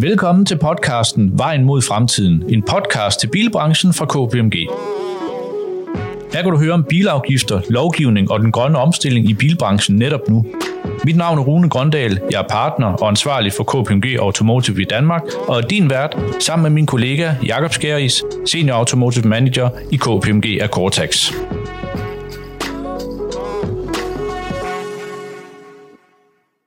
Velkommen til podcasten Vejen mod fremtiden, en podcast til bilbranchen fra KPMG. Her kan du høre om bilafgifter, lovgivning og den grønne omstilling i bilbranchen netop nu. Mit navn er Rune Grøndal, jeg er partner og ansvarlig for KPMG Automotive i Danmark, og er din vært sammen med min kollega Jakob Skæris, Senior Automotive Manager i KPMG af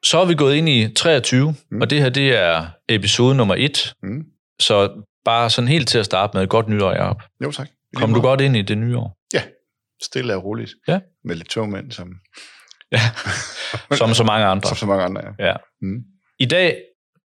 Så er vi gået ind i 23, mm. og det her det er episode nummer 1. Mm. Så bare sådan helt til at starte med et godt nytår, Jacob. Jo tak. Kom du godt ind i det nye år? Ja, stille og roligt. Ja. Med lidt togmænd, som... Ja, som så mange andre. Som så mange andre, ja. ja. Mm. I dag,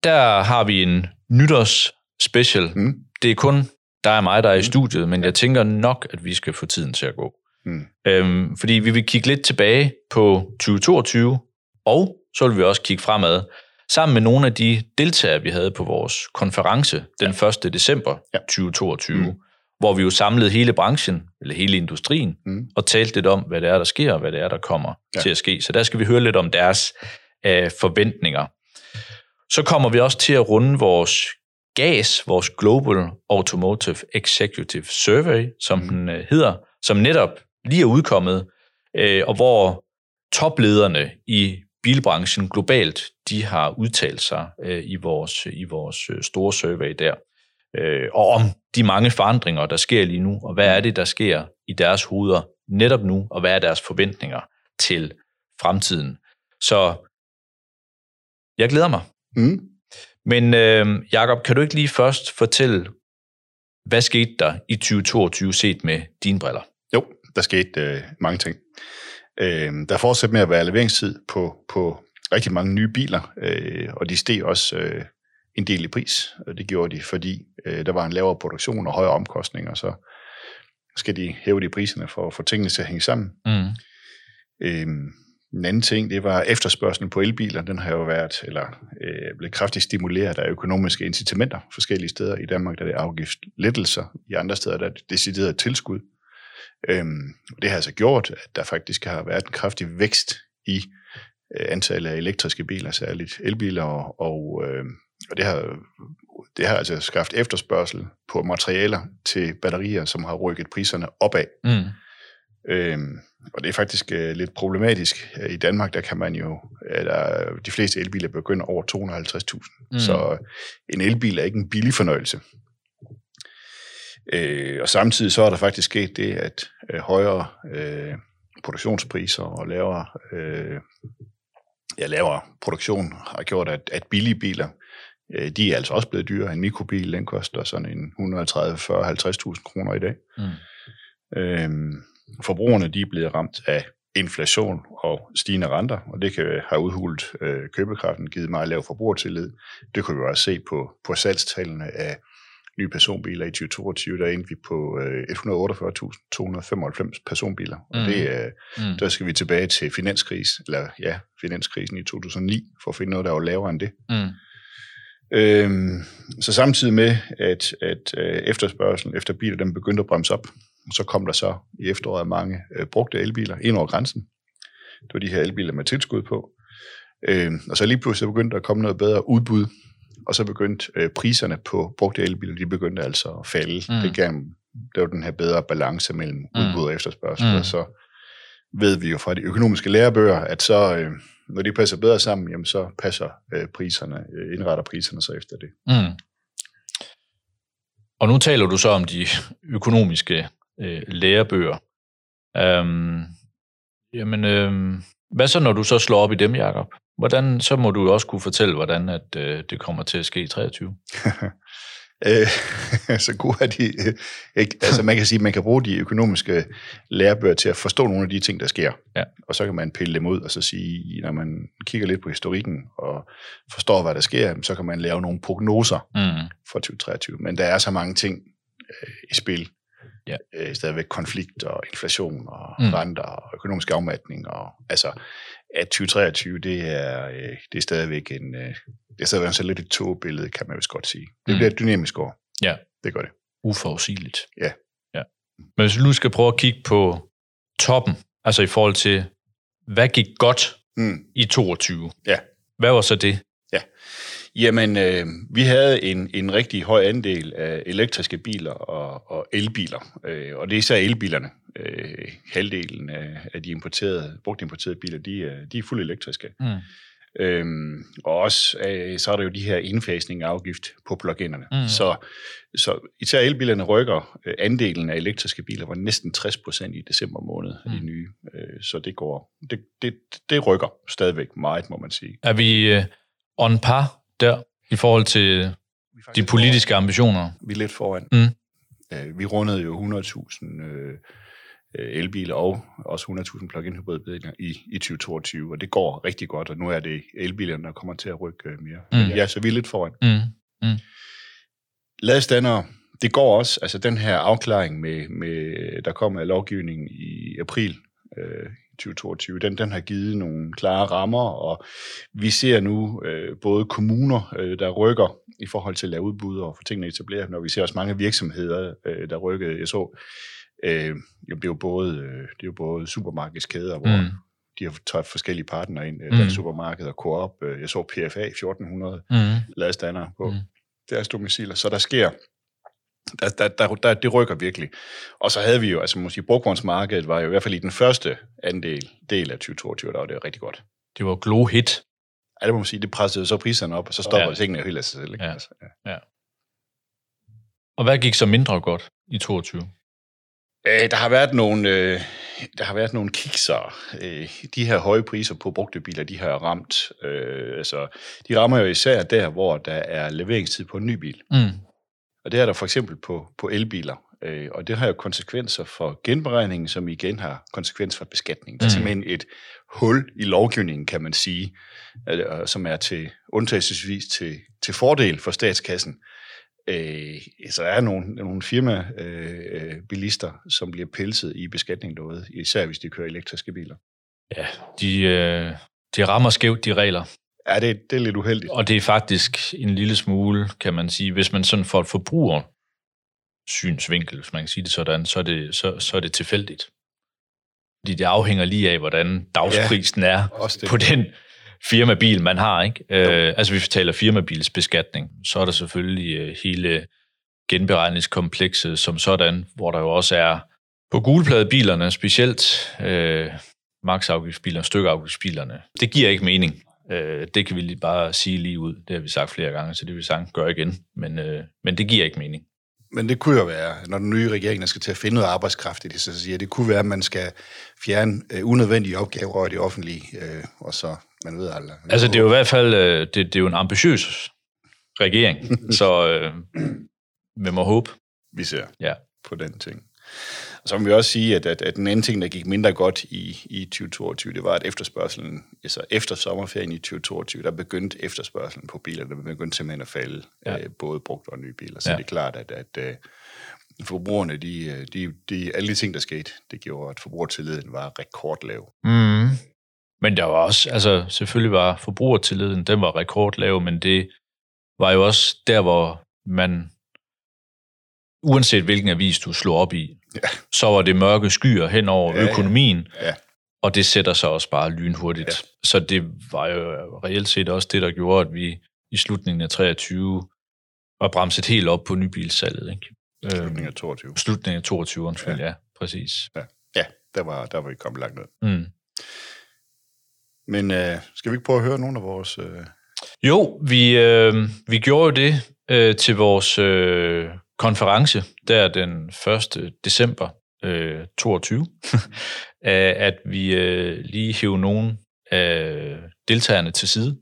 der har vi en nytårs special. Mm. Det er kun dig og mig, der er i mm. studiet, men jeg tænker nok, at vi skal få tiden til at gå. Mm. Øhm, fordi vi vil kigge lidt tilbage på 2022, og så vil vi også kigge fremad, sammen med nogle af de deltagere, vi havde på vores konference den ja. 1. december ja. 2022, mm. hvor vi jo samlede hele branchen, eller hele industrien, mm. og talte lidt om, hvad det er, der sker, og hvad det er, der kommer ja. til at ske. Så der skal vi høre lidt om deres øh, forventninger. Så kommer vi også til at runde vores GAS, vores Global Automotive Executive Survey, som mm. den øh, hedder, som netop lige er udkommet, øh, og hvor toplederne i bilbranchen globalt, de har udtalt sig øh, i vores, i vores øh, store survey der, øh, og om de mange forandringer, der sker lige nu, og hvad er det, der sker i deres hoveder netop nu, og hvad er deres forventninger til fremtiden. Så jeg glæder mig. Mm. Men øh, Jakob, kan du ikke lige først fortælle, hvad skete der i 2022 set med dine briller? Jo, der skete øh, mange ting. Øh, der fortsætter med at være leveringstid på, på rigtig mange nye biler, øh, og de steg også øh, en del i pris. Og det gjorde de, fordi øh, der var en lavere produktion og højere omkostninger, så skal de hæve de priserne for at få tingene til at hænge sammen. Mm. Øh, en anden ting, det var efterspørgselen på elbiler. Den har jo været, eller øh, blevet kraftigt stimuleret af økonomiske incitamenter forskellige steder. I Danmark der er det afgiftslettelser, i andre steder der er det decideret tilskud. Øhm, det har altså gjort, at der faktisk har været en kraftig vækst i øh, antallet af elektriske biler, særligt elbiler, og, og, øh, og det har det har altså skabt efterspørgsel på materialer til batterier, som har rykket priserne opad. Mm. Øhm, og det er faktisk øh, lidt problematisk. I Danmark, der kan man jo, der, de fleste elbiler begynder over 250.000. Mm. Så en elbil er ikke en billig fornøjelse. Øh, og samtidig så er der faktisk sket det, at øh, højere øh, produktionspriser og lavere, øh, ja, lavere produktion har gjort, at, at billige biler, øh, de er altså også blevet dyrere. En mikrobil, den koster sådan en 130, 40, 50.000 kroner i dag. Mm. Øh, forbrugerne, de er blevet ramt af inflation og stigende renter, og det kan have udhulet øh, købekraften, givet meget lav forbrugertillid. Det kunne vi også se på, på salgstallene af nye personbiler i 2022, der endte vi på øh, 148.295 personbiler. Og mm. det, øh, mm. der skal vi tilbage til finanskrisen, eller ja, finanskrisen i 2009, for at finde noget, der var lavere end det. Mm. Øhm, så samtidig med, at, at øh, efterspørgselen efter biler, den begyndte at bremse op, så kom der så i efteråret mange øh, brugte elbiler ind over grænsen. Det var de her elbiler med tilskud på. Øhm, og så lige pludselig begyndte der at komme noget bedre udbud og så begyndte øh, priserne på brugte elbiler, de begyndte altså at falde. Mm. Det, gav, det var den her bedre balance mellem mm. udbud og efterspørgsel, mm. og så ved vi jo fra de økonomiske lærebøger, at så, øh, når de passer bedre sammen, jamen så passer øh, priserne, øh, indretter priserne så efter det. Mm. Og nu taler du så om de økonomiske øh, lærebøger. Øhm, jamen, øh, hvad så, når du så slår op i dem, Jacob? Hvordan, så må du også kunne fortælle, hvordan at, øh, det kommer til at ske i 23. Øh, så gode er de øh, ikke. Altså man kan sige, man kan bruge de økonomiske lærebøger til at forstå nogle af de ting, der sker. Ja. Og så kan man pille dem ud og så sige, når man kigger lidt på historikken og forstår, hvad der sker, så kan man lave nogle prognoser mm. for 2023. Men der er så mange ting øh, i spil. Ja. Øh, stadigvæk konflikt og inflation og mm. renter og økonomisk afmatning. Og, altså, at 2023, det er, øh, det er stadigvæk en, øh, det er stadigvæk så lidt et togbillede, kan man vist godt sige. Det mm. bliver et dynamisk år. Ja. Det gør det. Uforudsigeligt. Ja. ja. Men hvis du nu skal prøve at kigge på toppen, altså i forhold til, hvad gik godt mm. i 22? Ja. Hvad var så det? Ja. Jamen, øh, vi havde en, en rigtig høj andel af elektriske biler og, og elbiler, øh, og det er især elbilerne. Øh, halvdelen af, af de importerede, brugt importerede biler, de er, de er fuldt elektriske. Mm. Øhm, og også øh, så er der jo de her indfasning af afgift på pluginerne. Mm. Så, så især elbilerne rykker. Øh, andelen af elektriske biler var næsten 60% i december måned mm. i nye. Øh, så det går, det, det, det rykker stadigvæk meget, må man sige. Er vi øh, on par der i forhold til de politiske ambitioner? Vi er lidt foran. Mm. Øh, vi rundede jo 100.000 øh, Øh, elbiler og også 100.000 plug-in hybridbiler i, i 2022, og det går rigtig godt, og nu er det elbilerne, der kommer til at rykke øh, mere. Mm. Ja, så vi er lidt foran. Mm. Mm. Ladestander, det går også, altså den her afklaring med, med der kommer af lovgivningen i april øh, 2022, den, den har givet nogle klare rammer, og vi ser nu øh, både kommuner, øh, der rykker i forhold til at lave udbud og få tingene etableret, når vi ser også mange virksomheder, øh, der rykker. Jeg så Øh, det, er jo både, øh, det er jo både supermarkedskæder, hvor mm. de har taget forskellige partnere ind, øh, mm. supermarked og Coop. Øh, jeg så PFA 1400 mm. ladestandere på mm. deres domiciler. Så der sker, der, der, der, der, det rykker virkelig. Og så havde vi jo, altså måske brugvognsmarkedet var jo i hvert fald i den første andel del af 2022, der var det rigtig godt. Det var glow hit. Ja, det må man sige, det pressede så priserne op, og så stopper ja. tingene jo helt af sig selv. Ikke? Ja. Altså, ja. ja. Og hvad gik så mindre godt i 22? Øh, der har været nogle, øh, der har været nogle kikser. Øh, de her høje priser på brugte biler, de har ramt. Øh, altså, de rammer jo især der, hvor der er leveringstid på en ny bil. Mm. Og det er der for eksempel på, på elbiler. Øh, og det har jo konsekvenser for genberegningen, som igen har konsekvenser for beskatningen. Der er mm. simpelthen et hul i lovgivningen, kan man sige, øh, som er til undtagelsesvis til, til fordel for statskassen øh, så er nogle, nogle firma-bilister, øh, som bliver pelset i beskatning derude, især hvis de kører elektriske biler. Ja, de, øh, de rammer skævt de regler. Ja, det, det er lidt uheldigt. Og det er faktisk en lille smule, kan man sige, hvis man sådan får et forbruger synsvinkel, hvis man kan sige det sådan, så er det, så, så er det tilfældigt. Fordi det afhænger lige af, hvordan dagsprisen ja, er på den firmabil, man har. Ikke? Øh, altså, vi taler firmabilsbeskatning, så er der selvfølgelig øh, hele genberegningskomplekset som sådan, hvor der jo også er på gulpladebilerne specielt øh, maksafgiftsbilerne, stykafgiftsbilerne. Det giver ikke mening. Øh, det kan vi lige bare sige lige ud. Det har vi sagt flere gange, så det vil vi sagt gøre igen. Men, øh, men det giver ikke mening. Men det kunne jo være, når den nye regering skal til at finde noget arbejdskraft i det, så siger det kunne være, at man skal fjerne øh, unødvendige opgaver i det offentlige, øh, og så man ved aldrig. Altså, det er jo i hvert fald øh, det, det er jo en ambitiøs regering, så øh, vi må håbe. Vi ser ja. på den ting. Og så må vi også sige, at, at, at den anden ting, der gik mindre godt i, i 2022, det var, at efterspørgselen, altså efter sommerferien i 2022, der begyndte efterspørgselen på biler, der begyndte simpelthen at falde, ja. øh, både brugt og nye biler. Så ja. det er klart, at, at øh, forbrugerne, de, øh, de, de, alle de ting, der skete, det gjorde, at forbrugertilliden var rekordlav. Mm. Men der var også, altså selvfølgelig var forbrugertilliden, den var rekordlav, men det var jo også der, hvor man, uanset hvilken avis du slog op i, ja. så var det mørke skyer hen over ja, økonomien, ja. Ja. og det sætter sig også bare lynhurtigt. Ja. Så det var jo reelt set også det, der gjorde, at vi i slutningen af 23 var bremset helt op på nybilsalget. Ikke? Slutningen af 22. Øhm, slutningen af 22, undskyld, ja, ja præcis. Ja, ja der, var, der var vi kommet langt ned. Mm. Men øh, skal vi ikke prøve at høre nogle af vores... Øh... Jo, vi, øh, vi gjorde jo det øh, til vores øh, konference, der den 1. december øh, 22, at vi øh, lige hæver nogle af deltagerne til side,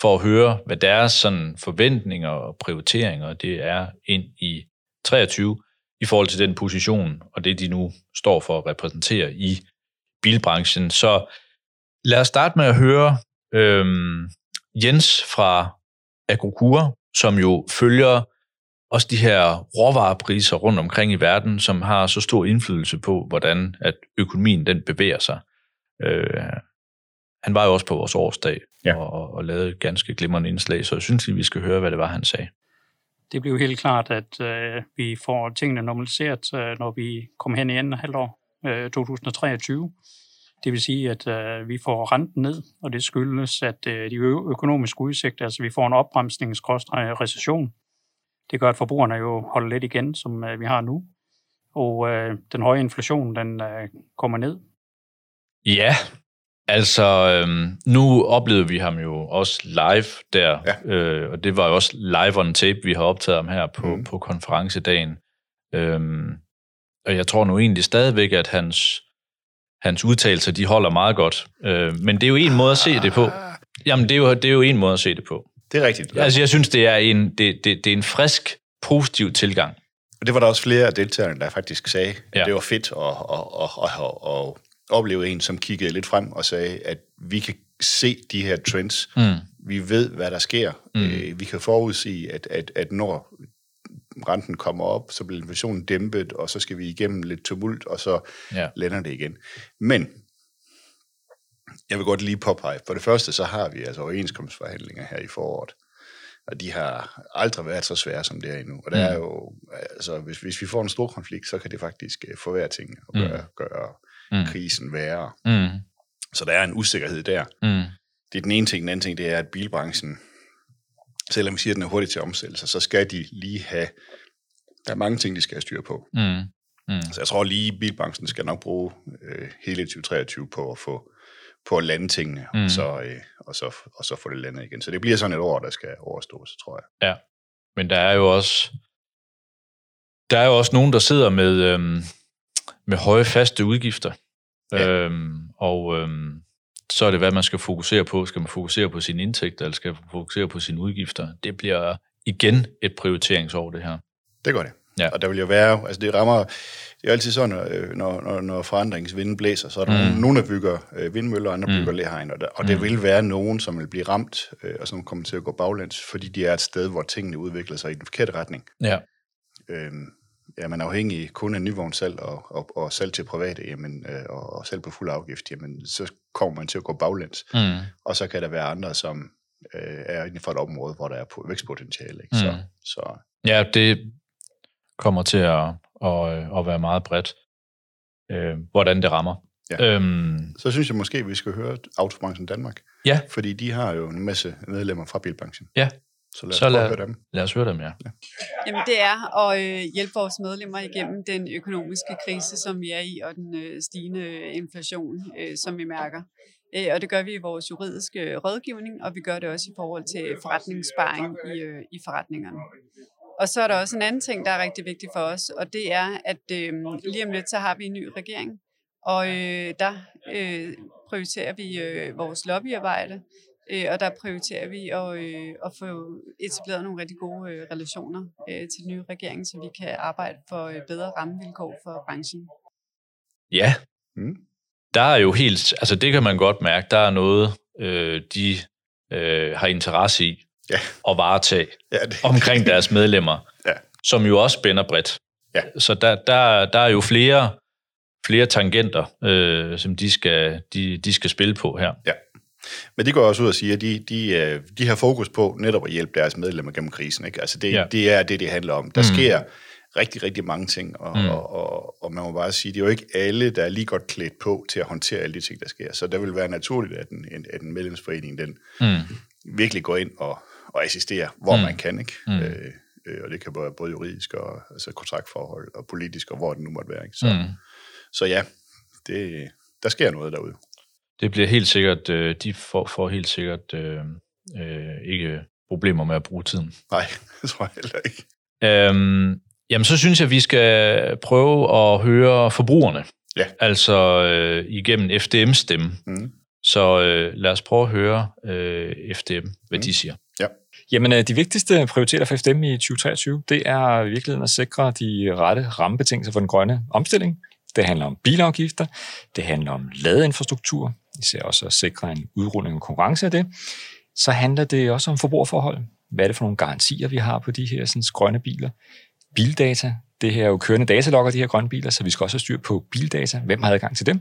for at høre, hvad deres sådan, forventninger og prioriteringer det er ind i 23 i forhold til den position og det, de nu står for at repræsentere i bilbranchen. Så Lad os starte med at høre øhm, Jens fra Agrokura, som jo følger også de her råvarepriser rundt omkring i verden, som har så stor indflydelse på, hvordan at økonomien den bevæger sig. Øh, han var jo også på vores årsdag ja. og, og lavede et ganske glimrende indslag, så jeg synes lige, vi skal høre, hvad det var, han sagde. Det blev helt klart, at øh, vi får tingene normaliseret, øh, når vi kommer hen i anden halvår øh, 2023. Det vil sige, at øh, vi får renten ned, og det skyldes, at øh, de økonomiske udsigter, altså vi får en opbremsningskost recession. Det gør, at forbrugerne jo holder lidt igen, som øh, vi har nu. Og øh, den høje inflation, den øh, kommer ned. Ja, altså øhm, nu oplevede vi ham jo også live der, ja. øh, og det var jo også live on tape, vi har optaget ham her på, mm. på konferencedagen. Øhm, og jeg tror nu egentlig stadigvæk, at hans, hans udtalelser, de holder meget godt. Øh, men det er jo en måde at se det på. Jamen, det er jo, det er jo en måde at se det på. Det er rigtigt. Ja. Altså, jeg synes, det er en, det, det, det er en frisk, positiv tilgang. Og det var der også flere af deltagerne, der faktisk sagde, at ja. det var fedt at, at, at, at, at opleve en, som kiggede lidt frem og sagde, at vi kan se de her trends. Mm. Vi ved, hvad der sker. Mm. Øh, vi kan forudsige, at, at, at når renten kommer op, så bliver inflationen dæmpet, og så skal vi igennem lidt tumult, og så ja. lander det igen. Men jeg vil godt lige påpege, for det første så har vi altså overenskomstforhandlinger her i foråret, og de har aldrig været så svære, som det er endnu. Og det er mm. jo, altså, hvis, hvis vi får en stor konflikt, så kan det faktisk uh, forværre ting og gøre, mm. gøre mm. krisen værre. Mm. Så der er en usikkerhed der. Mm. Det er den ene ting. Den anden ting, det er, at bilbranchen selvom vi siger, at den er hurtig til at sig, så skal de lige have, der er mange ting, de skal have styr på. Mm. Mm. Så jeg tror lige, at bilbranchen skal nok bruge øh, hele 2023 på at få på at lande tingene, mm. og, så, øh, og, så, og så få det landet igen. Så det bliver sådan et år, der skal overstås, tror jeg. Ja, men der er jo også der er jo også nogen, der sidder med, øhm, med høje faste udgifter. Ja. Øhm, og øhm, så er det, hvad man skal fokusere på. Skal man fokusere på sine indtægter, eller skal man fokusere på sine udgifter? Det bliver igen et prioriteringsår, det her. Det gør det. Ja. Og der vil jo være, altså det rammer, det er altid sådan, øh, når, når, når forandringsvinden blæser, så er der mm. nogen, der bygger øh, vindmøller, og andre mm. bygger læhegn, og, der, og mm. det vil være nogen, som vil blive ramt, øh, og som kommer til at gå baglæns, fordi de er et sted, hvor tingene udvikler sig i den forkerte retning. Ja. Øhm, er man afhængig kun af nyvognssalg og, og, og salg til private, jamen, øh, og, og salg på fuld afgift, jamen, så kommer man til at gå baglæns. Mm. Og så kan der være andre, som øh, er inden for et område, hvor der er vækstpotentiale. Ikke? Så, mm. så. Ja, det kommer til at, at, at være meget bredt, øh, hvordan det rammer. Ja. Øhm, så synes jeg måske, at vi skal høre Autobranchen Danmark. Ja. Fordi de har jo en masse medlemmer fra bilbranchen. Ja, så lad os, så lad, høre dem. lad os høre dem, ja. ja. Jamen det er at øh, hjælpe vores medlemmer igennem den økonomiske krise, som vi er i, og den øh, stigende inflation, øh, som vi mærker. Øh, og det gør vi i vores juridiske rådgivning, og vi gør det også i forhold til forretningssparing i, øh, i forretningerne. Og så er der også en anden ting, der er rigtig vigtig for os, og det er, at øh, lige om lidt, så har vi en ny regering, og øh, der øh, prioriterer vi øh, vores lobbyarbejde, Øh, og der prioriterer vi at, øh, at få etableret nogle rigtig gode øh, relationer øh, til den nye regering, så vi kan arbejde for øh, bedre rammevilkår for branchen. Ja, mm. der er jo helt, altså det kan man godt mærke, der er noget, øh, de øh, har interesse i ja. at varetage ja, det, omkring deres medlemmer, ja. som jo også spænder bredt. Ja. Så der, der, der er jo flere, flere tangenter, øh, som de skal, de, de skal spille på her. Ja. Men det går også ud og siger, at de, de, øh, de har fokus på netop at hjælpe deres medlemmer gennem krisen. Ikke? Altså det, ja. det er det, det handler om. Der mm. sker rigtig, rigtig mange ting, og, mm. og, og, og man må bare sige, det er jo ikke alle, der er lige godt klædt på til at håndtere alle de ting, der sker. Så det vil være naturligt, at en, at en medlemsforening den mm. virkelig går ind og, og assisterer, hvor mm. man kan. Ikke? Mm. Øh, øh, og det kan være både juridisk og altså kontraktforhold og politisk, og hvor det nu måtte være. Ikke? Så, mm. så ja, det, der sker noget derude det bliver helt sikkert, øh, de får, får helt sikkert øh, øh, ikke problemer med at bruge tiden. Nej, det tror jeg heller ikke. Øhm, jamen, så synes jeg, at vi skal prøve at høre forbrugerne. Ja. Altså øh, igennem FDM's stemme. Mm. Så øh, lad os prøve at høre øh, FDM, hvad mm. de siger. Jamen, øh, de vigtigste prioriteter for FDM i 2023, det er i virkeligheden at sikre de rette rammebetingelser for den grønne omstilling. Det handler om bilafgifter, det handler om ladeinfrastruktur, især også at sikre en udrulling og konkurrence af det. Så handler det også om forbrugerforhold. Hvad er det for nogle garantier, vi har på de her sådan, grønne biler? Bildata. Det her er jo kørende datalogger, de her grønne biler, så vi skal også have styr på bildata. Hvem har adgang til dem?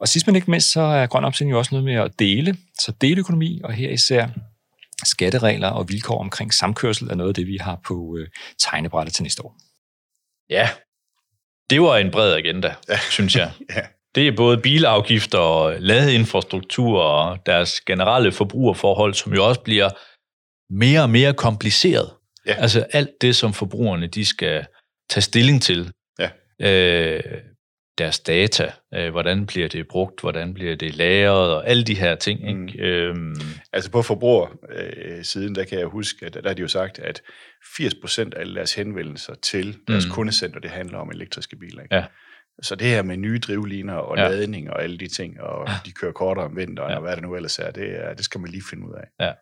Og sidst men ikke mindst, så er grøn omstilling jo også noget med at dele. Så deleøkonomi, og her især skatteregler og vilkår omkring samkørsel er noget af det, vi har på øh, tegnebrættet til næste år. Ja, det var en bred agenda, ja. synes jeg. ja. Det er både bilafgifter og ladeinfrastruktur og deres generelle forbrugerforhold, som jo også bliver mere og mere kompliceret. Ja. Altså alt det, som forbrugerne de skal tage stilling til. Ja. Øh, deres data, øh, hvordan bliver det brugt, hvordan bliver det lagret, og alle de her ting. Ikke? Mm. Øhm. Altså på forbrugersiden, øh, der kan jeg huske, at der har de jo sagt, at 80% af alle deres henvendelser til deres mm. kundecenter, det handler om elektriske biler. Ikke? Ja. Så det her med nye drivliner og ja. ladning og alle de ting, og de kører kortere om vinteren, ja. og hvad det nu ellers er, det, er, det skal man lige finde ud af. Ja.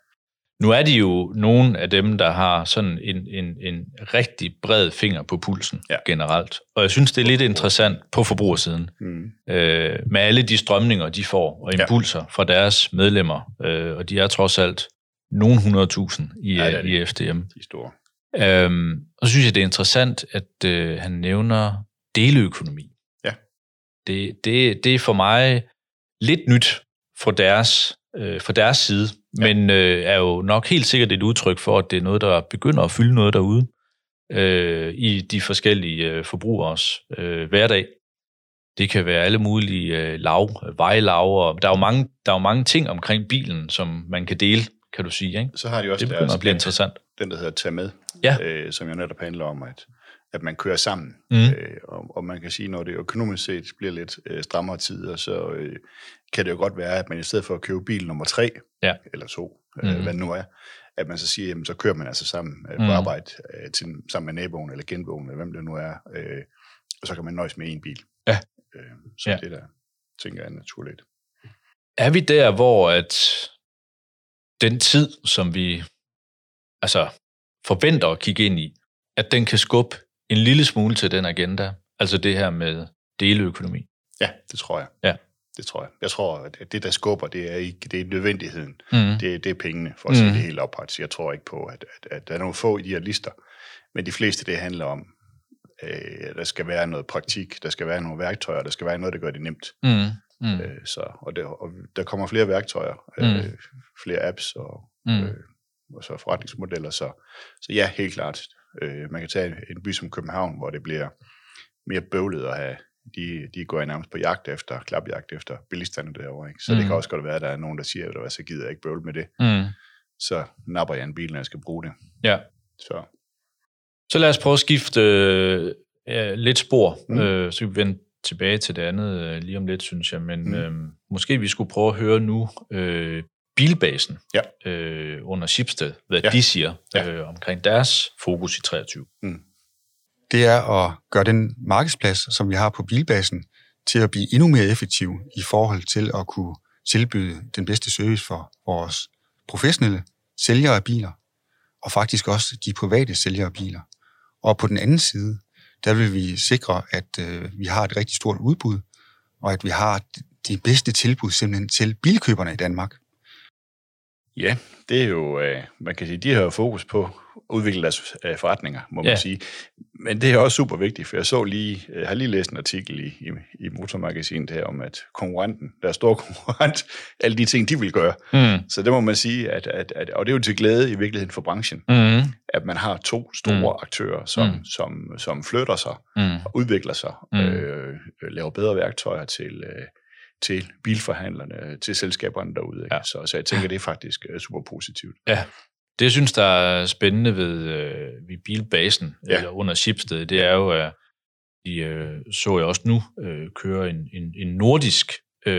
Nu er de jo nogle af dem, der har sådan en, en, en rigtig bred finger på pulsen ja. generelt. Og jeg synes, det er lidt interessant på forbrugersiden. Mm. Øh, med alle de strømninger, de får, og impulser ja. fra deres medlemmer. Øh, og de er trods alt nogle 100.000 i, ja, i FDM. De er store. Øhm, og så synes jeg, det er interessant, at øh, han nævner deleøkonomi. Ja. Det, det, det er for mig lidt nyt for deres, øh, for deres side men øh, er jo nok helt sikkert et udtryk for, at det er noget, der begynder at fylde noget derude øh, i de forskellige øh, forbrugers øh, hverdag. Det kan være alle mulige øh, lav, vejlav, og der er, jo mange, der er jo mange ting omkring bilen, som man kan dele, kan du sige. Ikke? Så har de også det begynder at blive interessant. Den, der hedder Tag med, ja. øh, som jo netop handler om, at at man kører sammen. Mm. Øh, og, og man kan sige, når det økonomisk set bliver lidt øh, strammere tider, så øh, kan det jo godt være, at man i stedet for at købe bil nummer tre, ja. eller to, øh, mm. hvad det nu er, at man så siger, jamen så kører man altså sammen øh, på mm. arbejde øh, til, sammen med naboen eller genboen, eller hvem det nu er, øh, og så kan man nøjes med en bil. Ja. Øh, så ja. det der, tænker jeg er naturligt. Er vi der, hvor at den tid, som vi altså forventer at kigge ind i, at den kan skubbe en lille smule til den agenda? Altså det her med deleøkonomi? Ja, det tror jeg. Ja. Det tror jeg. Jeg tror, at det, der skubber, det er ikke det er nødvendigheden. Mm. Det, det er pengene, for at mm. sige det helt oprette. Jeg tror ikke på, at, at, at der er nogle få i de her lister. Men de fleste, det handler om, øh, der skal være noget praktik, der skal være nogle værktøjer, der skal være noget, der gør det nemt. Mm. Mm. Øh, så, og, det, og der kommer flere værktøjer, øh, mm. flere apps og, mm. øh, og så forretningsmodeller. Så, så ja, helt klart. Øh, man kan tage en by som København, hvor det bliver mere bøvlet at have, de, de går nærmest på jagt efter, klapjagt efter billigstande derovre. Ikke? Så mm. det kan også godt være, at der er nogen, der siger, at så gider jeg ikke bøvle med det. Mm. Så napper jeg en bil, når jeg skal bruge det. Ja. Så, så lad os prøve at skifte øh, lidt spor, mm. øh, så vi vende tilbage til det andet øh, lige om lidt, synes jeg. Men mm. øh, måske vi skulle prøve at høre nu øh, bilbasen ja. øh, under Schibsted, hvad ja. de siger ja. øh, omkring deres fokus i 23. Mm. Det er at gøre den markedsplads, som vi har på bilbasen, til at blive endnu mere effektiv i forhold til at kunne tilbyde den bedste service for vores professionelle sælgere af biler, og faktisk også de private sælgere af biler. Og på den anden side, der vil vi sikre, at øh, vi har et rigtig stort udbud, og at vi har de bedste tilbud simpelthen til bilkøberne i Danmark. Ja, det er jo, øh, man kan sige, de har jo fokus på at udvikle deres øh, forretninger, må man ja. sige. Men det er også super vigtigt, for jeg så lige, jeg har lige læst en artikel i, i, i Motormagasinet her om, at konkurrenten, der er stor konkurrent, alle de ting, de vil gøre. Mm. Så det må man sige, at, at, at, og det er jo til glæde i virkeligheden for branchen, mm. at man har to store mm. aktører, som, mm. som, som flytter sig mm. og udvikler sig, mm. øh, laver bedre værktøjer til... Øh, til bilforhandlerne, til selskaberne derude. Ikke? Ja. Så, så jeg tænker, det er faktisk uh, super positivt. Ja, det jeg synes, der er spændende ved, uh, ved bilbasen, ja. eller under Schibsted, det er jo, at de uh, så jeg også nu uh, køre en, en, en nordisk uh,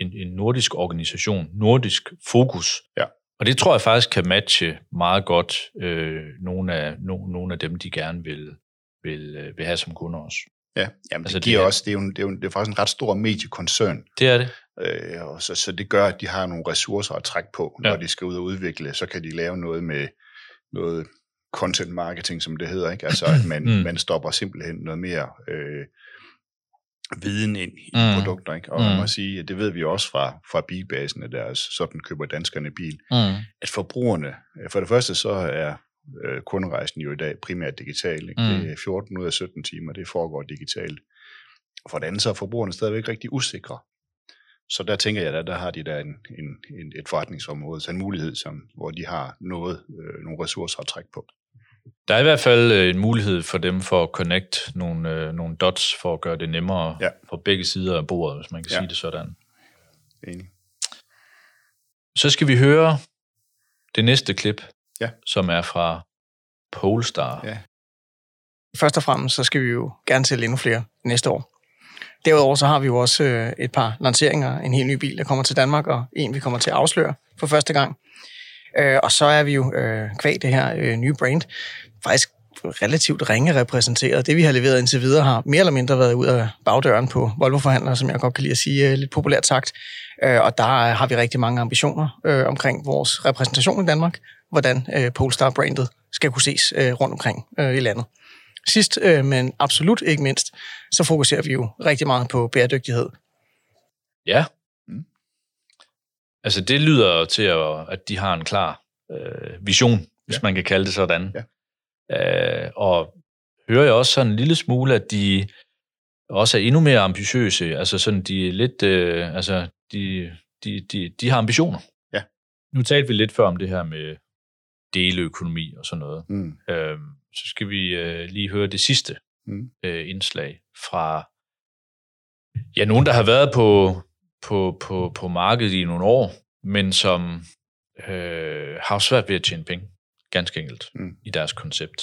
en, en nordisk organisation, nordisk fokus. Ja. Og det tror jeg faktisk kan matche meget godt uh, nogle, af, no, nogle af dem, de gerne vil, vil, vil have som kunder også. Ja, jamen altså, det giver det, også, det er, jo, det, er jo, det er faktisk en ret stor mediekoncern. Det er det. Øh, og så, så det gør, at de har nogle ressourcer at trække på, når ja. de skal ud og udvikle. Så kan de lave noget med noget content marketing, som det hedder. Ikke? Altså, at man, mm. man stopper simpelthen noget mere øh, viden ind i mm. produkter. Ikke? Og mm. man må sige, at det ved vi også fra, fra bilbasen, at deres, sådan køber danskerne bil, mm. at forbrugerne, for det første så er øh, kunderejsen jo i dag primært digital. Ikke? Mm. Det er 14 ud af 17 timer, det foregår digitalt. Og for det andet så er forbrugerne stadigvæk rigtig usikre. Så der tænker jeg, at der har de der en, en, en, et forretningsområde, så en mulighed, som, hvor de har noget, øh, nogle ressourcer at trække på. Der er i hvert fald øh, en mulighed for dem for at connect nogle, øh, nogle dots for at gøre det nemmere ja. på begge sider af bordet, hvis man kan ja. sige det sådan. Enig. Så skal vi høre det næste klip, ja. som er fra Polestar. Ja. Først og fremmest så skal vi jo gerne sælge endnu flere næste år. Derudover så har vi jo også øh, et par lanceringer. En helt ny bil, der kommer til Danmark, og en, vi kommer til at afsløre for første gang. Øh, og så er vi jo øh, kvæg det her øh, nye brand faktisk relativt ringe repræsenteret. Det, vi har leveret indtil videre, har mere eller mindre været ud af bagdøren på Volvo-forhandlere, som jeg godt kan lide at sige øh, lidt populært sagt. Og der har vi rigtig mange ambitioner omkring vores repræsentation i Danmark, hvordan øh, Polestar-brandet skal kunne ses øh, rundt omkring øh, i landet. Sidst, øh, men absolut ikke mindst, så fokuserer vi jo rigtig meget på bæredygtighed. Ja. Mm. Altså det lyder til, at, at de har en klar øh, vision, hvis ja. man kan kalde det sådan. Ja. Øh, og hører jeg også sådan en lille smule, at de også er endnu mere ambitiøse. Altså sådan, de er lidt, øh, altså de, de, de, de har ambitioner. Ja. Nu talte vi lidt før om det her med deleøkonomi og sådan noget. Mm. Øh, så skal vi øh, lige høre det sidste mm. øh, indslag fra ja, nogen, der har været på, på, på, på markedet i nogle år, men som øh, har svært ved at tjene penge, ganske enkelt, mm. i deres koncept.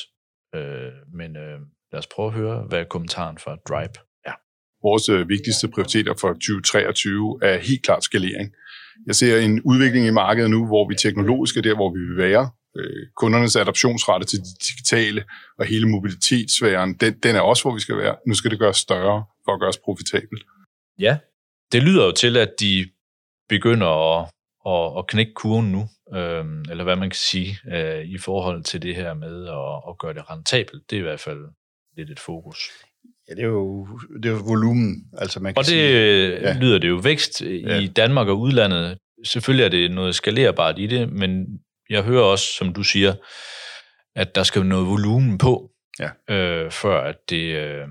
Øh, men øh, lad os prøve at høre, hvad er kommentaren fra Drive er. Vores øh, vigtigste prioriteter for 2023 er helt klart skalering. Jeg ser en udvikling i markedet nu, hvor vi teknologisk er der, hvor vi vil være øh, kundernes adoptionsrate til det digitale og hele mobilitetssfæren, den, den er også, hvor vi skal være. Nu skal det gøres større for at gøres profitabelt. Ja, det lyder jo til, at de begynder at, at, at knække kurven nu, øh, eller hvad man kan sige, øh, i forhold til det her med at, at gøre det rentabelt. Det er i hvert fald lidt et fokus. Ja, det er jo, det er jo volumen. Altså man kan og det sige, ja. lyder det jo vækst ja. i Danmark og udlandet. Selvfølgelig er det noget skalerbart i det, men jeg hører også, som du siger, at der skal noget volumen på, ja. øh, før at det øh,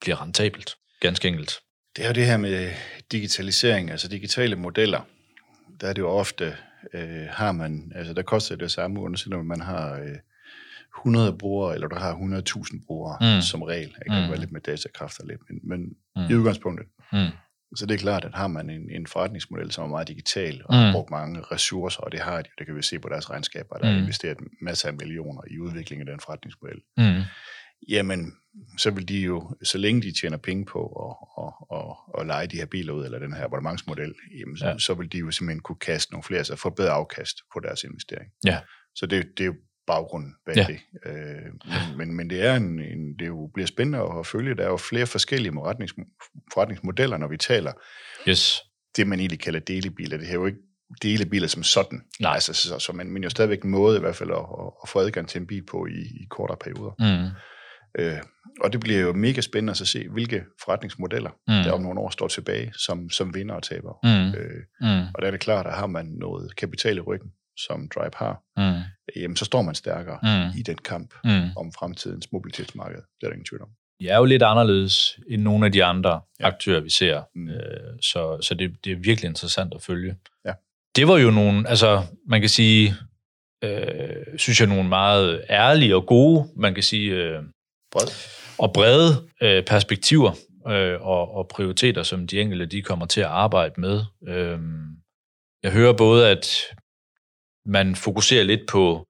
bliver rentabelt. Ganske enkelt. Det er jo det her med digitalisering, altså digitale modeller. Der er det jo ofte, øh, har man, altså der koster det samme, uanset om man har øh, 100 brugere, eller du har 100.000 brugere mm. som regel. Jeg kan mm. være lidt med datakraft og lidt, men, men mm. i udgangspunktet, mm. Så det er klart, at har man en, en forretningsmodel, som er meget digital, og mm. har brugt mange ressourcer, og det har de, det kan vi se på deres regnskaber, der mm. er investeret masser af millioner i udvikling af den forretningsmodel. Mm. Jamen, så vil de jo, så længe de tjener penge på at, at, at, at lege de her biler ud, eller den her abonnementsmodel, jamen, ja. så, så vil de jo simpelthen kunne kaste nogle flere, så få bedre afkast på deres investering. Ja. Så det, det er jo baggrunden bag ja. det. Øh, men, men, men det er en, en, det jo bliver spændende at følge. Der er jo flere forskellige forretnings, forretningsmodeller, når vi taler. Yes. Det, man egentlig kalder delebiler. Det her er jo ikke delebiler som sådan. Nej. Altså, så, så man, men jo stadigvæk en måde i hvert fald at, at få adgang til en bil på i, i kortere perioder. Mm. Øh, og det bliver jo mega spændende at se, hvilke forretningsmodeller, mm. der om nogle år står tilbage som, som vinder og taber. Mm. Øh, mm. Og der er det klart, at har man noget kapital i ryggen, som Drive har, mm. jamen, så står man stærkere mm. i den kamp mm. om fremtidens mobilitetsmarked. Det er der ingen tvivl om. De er jo lidt anderledes end nogle af de andre ja. aktører, vi ser. Mm. Øh, så så det, det er virkelig interessant at følge. Ja. Det var jo nogle, altså man kan sige, øh, synes jeg, nogle meget ærlige og gode, man kan sige, øh, Bred. og brede øh, perspektiver øh, og, og prioriteter, som de enkelte de kommer til at arbejde med. Øh, jeg hører både, at man fokuserer lidt på,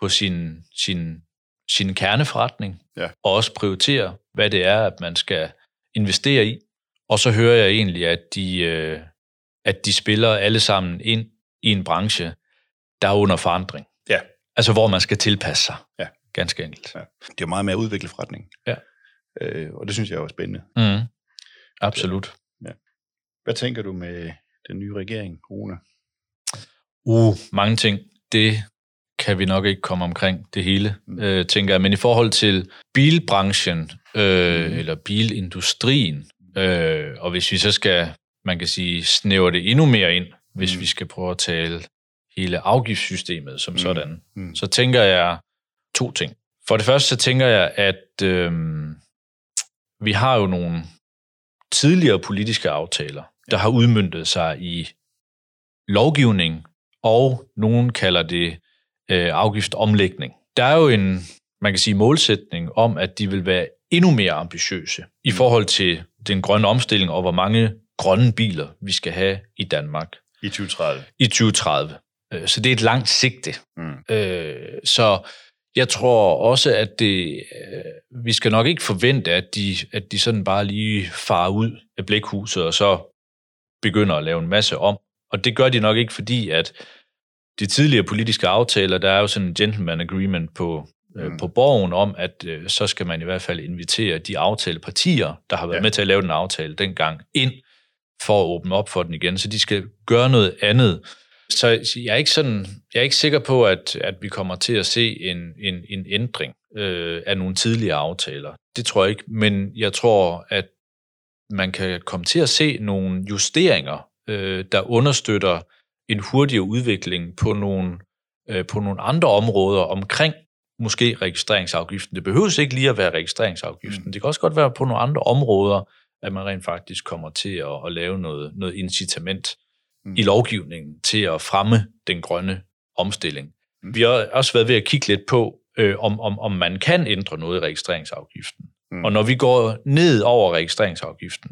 på sin, sin, sin kerneforretning, ja. og også prioriterer, hvad det er, at man skal investere i. Og så hører jeg egentlig, at de, øh, at de spiller alle sammen ind i en branche, der er under forandring. Ja. Altså, hvor man skal tilpasse sig. Ja. Ganske enkelt. Ja. Det er meget mere at udvikle forretning. Ja. Øh, og det synes jeg er spændende. Mm. Absolut. Ja. Hvad tænker du med den nye regering, Rune? Uh, mange ting. Det kan vi nok ikke komme omkring det hele, mm. øh, tænker jeg. Men i forhold til bilbranchen, øh, mm. eller bilindustrien, øh, og hvis vi så skal, man kan sige, snævre det endnu mere ind, hvis mm. vi skal prøve at tale hele afgiftssystemet som mm. sådan, mm. så tænker jeg to ting. For det første så tænker jeg, at øh, vi har jo nogle tidligere politiske aftaler, der har udmyndtet sig i lovgivning og nogen kalder det øh, afgiftomlægning. Der er jo en man kan sige, målsætning om, at de vil være endnu mere ambitiøse i mm. forhold til den grønne omstilling og hvor mange grønne biler vi skal have i Danmark. I 2030. I 2030. Øh, så det er et langt sigte. Mm. Øh, så jeg tror også, at det, øh, vi skal nok ikke forvente, at de, at de sådan bare lige farer ud af blækhuset og så begynder at lave en masse om. Og det gør de nok ikke, fordi at de tidligere politiske aftaler, der er jo sådan en gentleman agreement på, mm. på borgen om, at så skal man i hvert fald invitere de aftalepartier, der har været ja. med til at lave den aftale dengang, ind for at åbne op for den igen. Så de skal gøre noget andet så jeg er ikke sådan, jeg er ikke sikker på, at, at vi kommer til at se en, en, en ændring øh, af nogle tidligere aftaler. Det tror jeg ikke, men jeg tror, at man kan komme til at se nogle justeringer, øh, der understøtter en hurtigere udvikling på nogle, øh, på nogle andre områder omkring måske registreringsafgiften. Det behøves ikke lige at være registreringsafgiften. Mm. Det kan også godt være på nogle andre områder, at man rent faktisk kommer til at, at lave noget, noget incitament mm. i lovgivningen til at fremme den grønne omstilling. Mm. Vi har også været ved at kigge lidt på, øh, om, om, om man kan ændre noget i registreringsafgiften. Mm. Og når vi går ned over registreringsafgiften,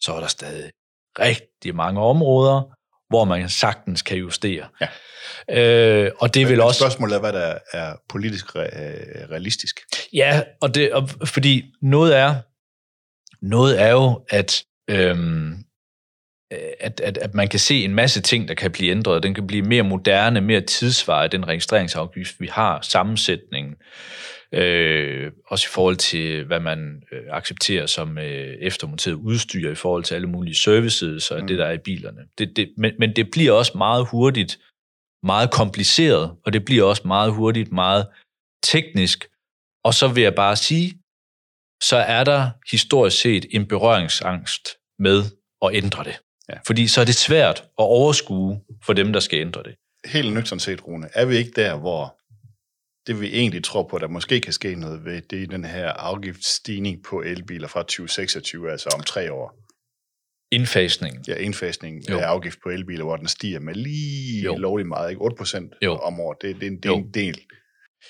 så er der stadig rigtig mange områder, hvor man sagtens kan justere. Ja. Øh, og det vil også... Spørgsmålet er, hvad der er politisk re- realistisk. Ja, og det, og, fordi noget er, noget er jo, at øhm, Øh, at, at, at man kan se en masse ting, der kan blive ændret. Den kan blive mere moderne, mere tidsvaret, den registreringsafgift, vi har, sammensætningen, øh, også i forhold til, hvad man øh, accepterer som øh, eftermonteret udstyr, i forhold til alle mulige services og mm. det, der er i bilerne. Det, det, men, men det bliver også meget hurtigt meget kompliceret, og det bliver også meget hurtigt meget teknisk. Og så vil jeg bare sige, så er der historisk set en berøringsangst med at ændre det. Ja. Fordi så er det svært at overskue for dem, der skal ændre det. Helt nøgternt set, Rune, er vi ikke der, hvor det vi egentlig tror på, der måske kan ske noget ved, det er den her afgiftsstigning på elbiler fra 2026, altså om tre år. Indfasningen. Ja, indfasningen af afgift på elbiler, hvor den stiger med lige jo. lovligt meget, ikke? 8 procent om året. Det, det, det, det er en del.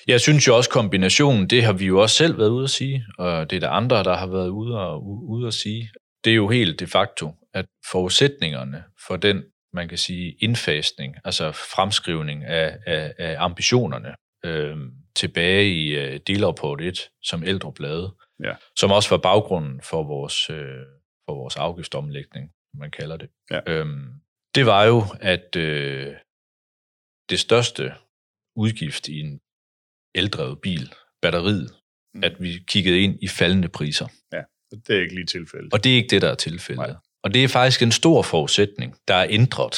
Jeg synes jo også kombinationen, det har vi jo også selv været ude at sige, og det er der andre, der har været ude at, ude at sige. Det er jo helt de facto, at forudsætningerne for den, man kan sige, indfasning, altså fremskrivning af, af, af ambitionerne, øh, tilbage i øh, delrapport 1, som ældre blade, ja. som også var baggrunden for vores, øh, for vores afgiftsomlægning, man kalder det. Ja. Øhm, det var jo, at øh, det største udgift i en eldrevet bil, batteriet, mm. at vi kiggede ind i faldende priser. Ja, det er ikke lige tilfældet. Og det er ikke det, der er tilfældet. Nej. Og det er faktisk en stor forudsætning, der er ændret.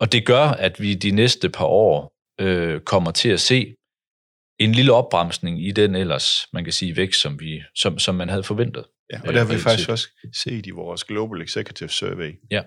Og det gør, at vi de næste par år øh, kommer til at se en lille opbremsning i den ellers, man kan sige, vækst, som, vi, som, som man havde forventet. Ja, og det har vi faktisk også set i vores Global Executive Survey. Ja.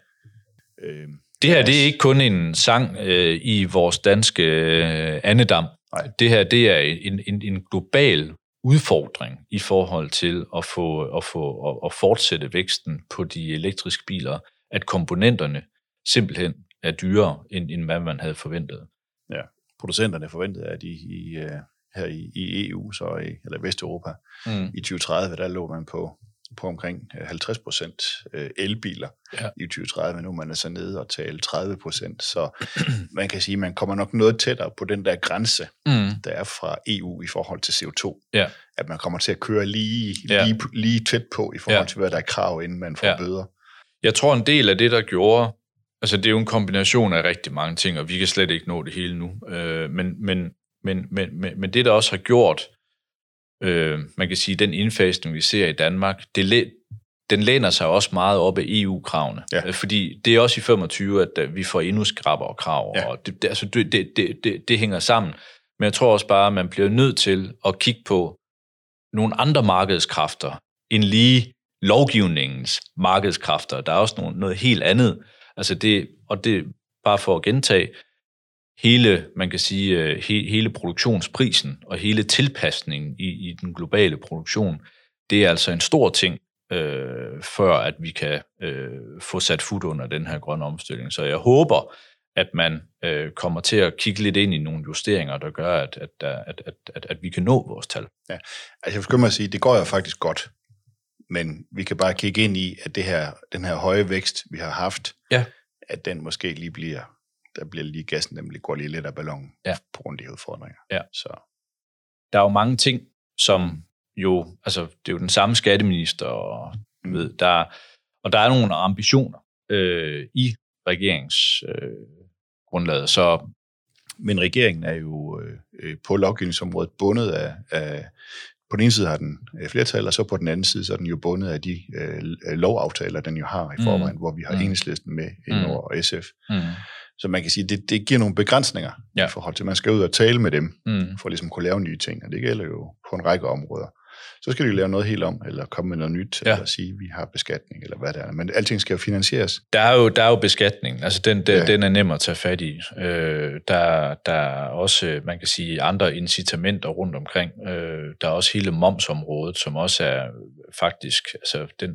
Øh, det her, det er ikke kun en sang øh, i vores danske øh, andedam. Nej. Det her, det er en, en, en global udfordring i forhold til at få at, få, at, at fortsætte væksten på de elektriske biler, at komponenterne simpelthen er dyrere, end, end hvad man havde forventet. Ja, producenterne forventede, at i, i, øh, her i, i EU, så i, eller Vesteuropa, mm. i 2030, der lå man på på omkring 50 øh, procent øh, elbiler ja. i 2030, men nu er man altså nede og tale 30 procent, så man kan sige, at man kommer nok noget tættere på den der grænse, mm. der er fra EU i forhold til CO2. Ja. At man kommer til at køre lige, ja. lige, lige tæt på i forhold ja. til, hvad der er krav, inden man får ja. bøder. Jeg tror, en del af det, der gjorde, altså det er jo en kombination af rigtig mange ting, og vi kan slet ikke nå det hele nu, øh, men, men, men, men, men, men det, der også har gjort, øh, man kan sige, den indfasning, vi ser i Danmark, det, den læner sig også meget op af EU-kravene. Ja. Øh, fordi det er også i 25, at øh, vi får endnu skrappere krav, ja. og det, det, altså det, det, det, det hænger sammen. Men jeg tror også bare, at man bliver nødt til at kigge på nogle andre markedskræfter, end lige lovgivningens markedskræfter. Der er også noget, noget helt andet. Altså det, og det bare for at gentage, hele, man kan sige, øh, he, hele produktionsprisen og hele tilpasningen i, i den globale produktion, det er altså en stor ting, øh, før at vi kan øh, få sat fod under den her grønne omstilling. Så jeg håber, at man øh, kommer til at kigge lidt ind i nogle justeringer, der gør, at, at, at, at, at, at vi kan nå vores tal. Ja. Altså, jeg skal mig at sige, det går jo faktisk godt, men vi kan bare kigge ind i, at det her, den her høje vækst, vi har haft, ja. at den måske lige bliver, der bliver lige gassen, nemlig går lige lidt af ballonen ja. på grund af de udfordringer. Ja. Så. Der er jo mange ting, som jo, altså det er jo den samme skatteminister, og, mm. ved, der, og der er nogle ambitioner øh, i regeringsgrundlaget. Øh, så men regeringen er jo øh, på lovgivningsområdet bundet af, af, på den ene side har den øh, flertal, og så på den anden side, så er den jo bundet af de øh, lovaftaler, den jo har i mm. forvejen, mm. hvor vi har mm. enhedslisten med mm. og SF. Mm. Så man kan sige, det, det giver nogle begrænsninger ja. i forhold til, at man skal ud og tale med dem, mm. for ligesom at kunne lave nye ting, og det gælder jo på en række områder så skal de lave noget helt om, eller komme med noget nyt, ja. eller sige, at vi har beskatning, eller hvad det er. Men alting skal jo finansieres. Der er jo, der er jo beskatning, altså den, den, ja. den er nem at tage fat i. Øh, der, der er også, man kan sige, andre incitamenter rundt omkring. Øh, der er også hele momsområdet, som også er faktisk, altså den,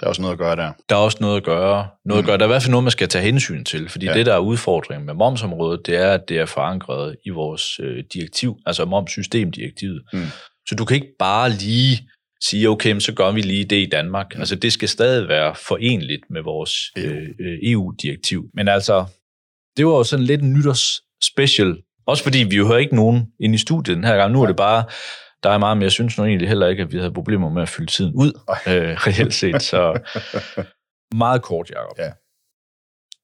der er også noget at gøre der. Der er også noget at gøre. Noget mm. at gøre. Der er i hvert fald noget, man skal tage hensyn til, fordi ja. det, der er udfordringen med momsområdet, det er, at det er forankret i vores øh, direktiv, altså momssystemdirektivet. Mm. Så du kan ikke bare lige sige, okay, så gør vi lige det i Danmark. Mm. Altså det skal stadig være forenligt med vores øh, EU-direktiv. Øh, e Men altså, det var jo sådan lidt en nytårs special. Også fordi vi jo hører ikke nogen ind i studiet den her gang. Nu er det bare der er meget, men jeg synes nu egentlig heller ikke, at vi havde problemer med at fylde tiden ud, øh, reelt set. Så meget kort, Jacob. Ja.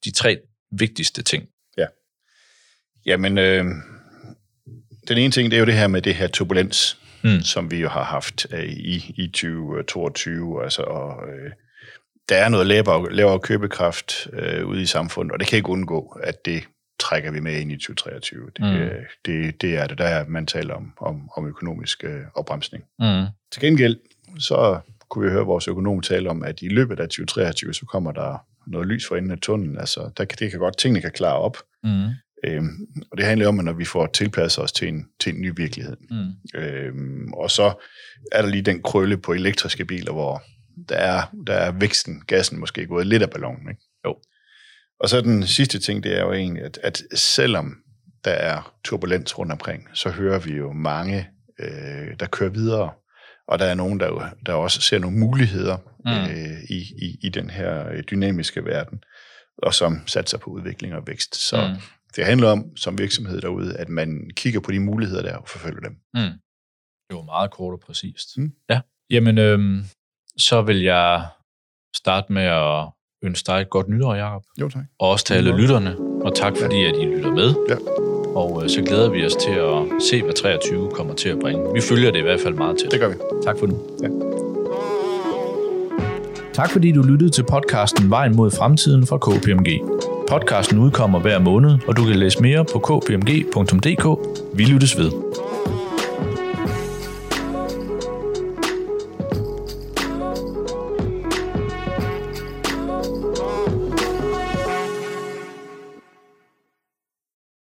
De tre vigtigste ting. Ja. Jamen, øh, den ene ting, det er jo det her med det her turbulens, mm. som vi jo har haft øh, i, i 2022. Altså, og, øh, der er noget lavere, lavere købekraft øh, ude i samfundet, og det kan ikke undgå, at det trækker vi med ind i 2023. Det, mm. det, det er det, der er, man taler om, om, om økonomisk øh, opbremsning. Mm. Til gengæld, så kunne vi høre vores økonom tale om, at i løbet af 2023, så kommer der noget lys for enden af tunnelen. Altså, der, det kan godt, tingene kan klare op. Mm. Øhm, og det handler om, at når vi får tilpasset os til en, til en ny virkelighed. Mm. Øhm, og så er der lige den krølle på elektriske biler, hvor der er, der er væksten, gassen måske gået lidt af ballonen. Ikke? Jo. Og så den sidste ting, det er jo egentlig, at, at selvom der er turbulens rundt omkring, så hører vi jo mange, øh, der kører videre. Og der er nogen, der, der også ser nogle muligheder mm. øh, i, i, i den her øh, dynamiske verden, og som satser på udvikling og vækst. Så mm. det handler om, som virksomhed derude, at man kigger på de muligheder der og forfølger dem. Mm. Det var meget kort og præcist. Mm. Ja. Jamen, øh, så vil jeg starte med at ønske dig et godt nytår, Jacob. Jo, tak. Og også til alle lytterne, og tak fordi, at I lytter med. Ja. Og øh, så glæder vi os til at se, hvad 23 kommer til at bringe. Vi følger det i hvert fald meget til. Det gør vi. Tak for nu. Ja. Tak fordi du lyttede til podcasten Vejen mod fremtiden fra KPMG. Podcasten udkommer hver måned, og du kan læse mere på kpmg.dk. Vi lyttes ved.